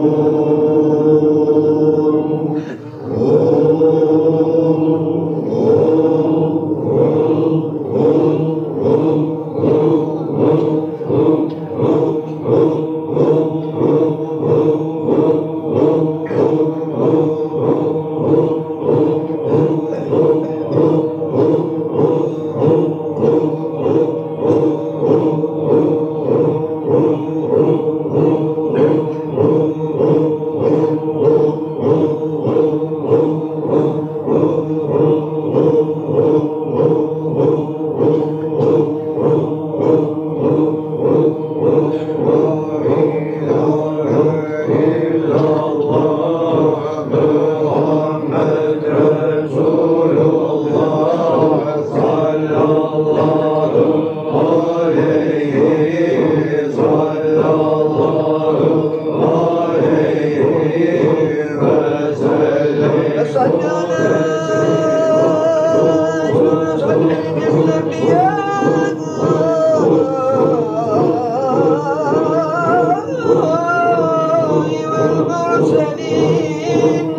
Oh, Muhammed Resulullah sallallahu aleyhi sallallahu aleyhi ve sellem. Oh,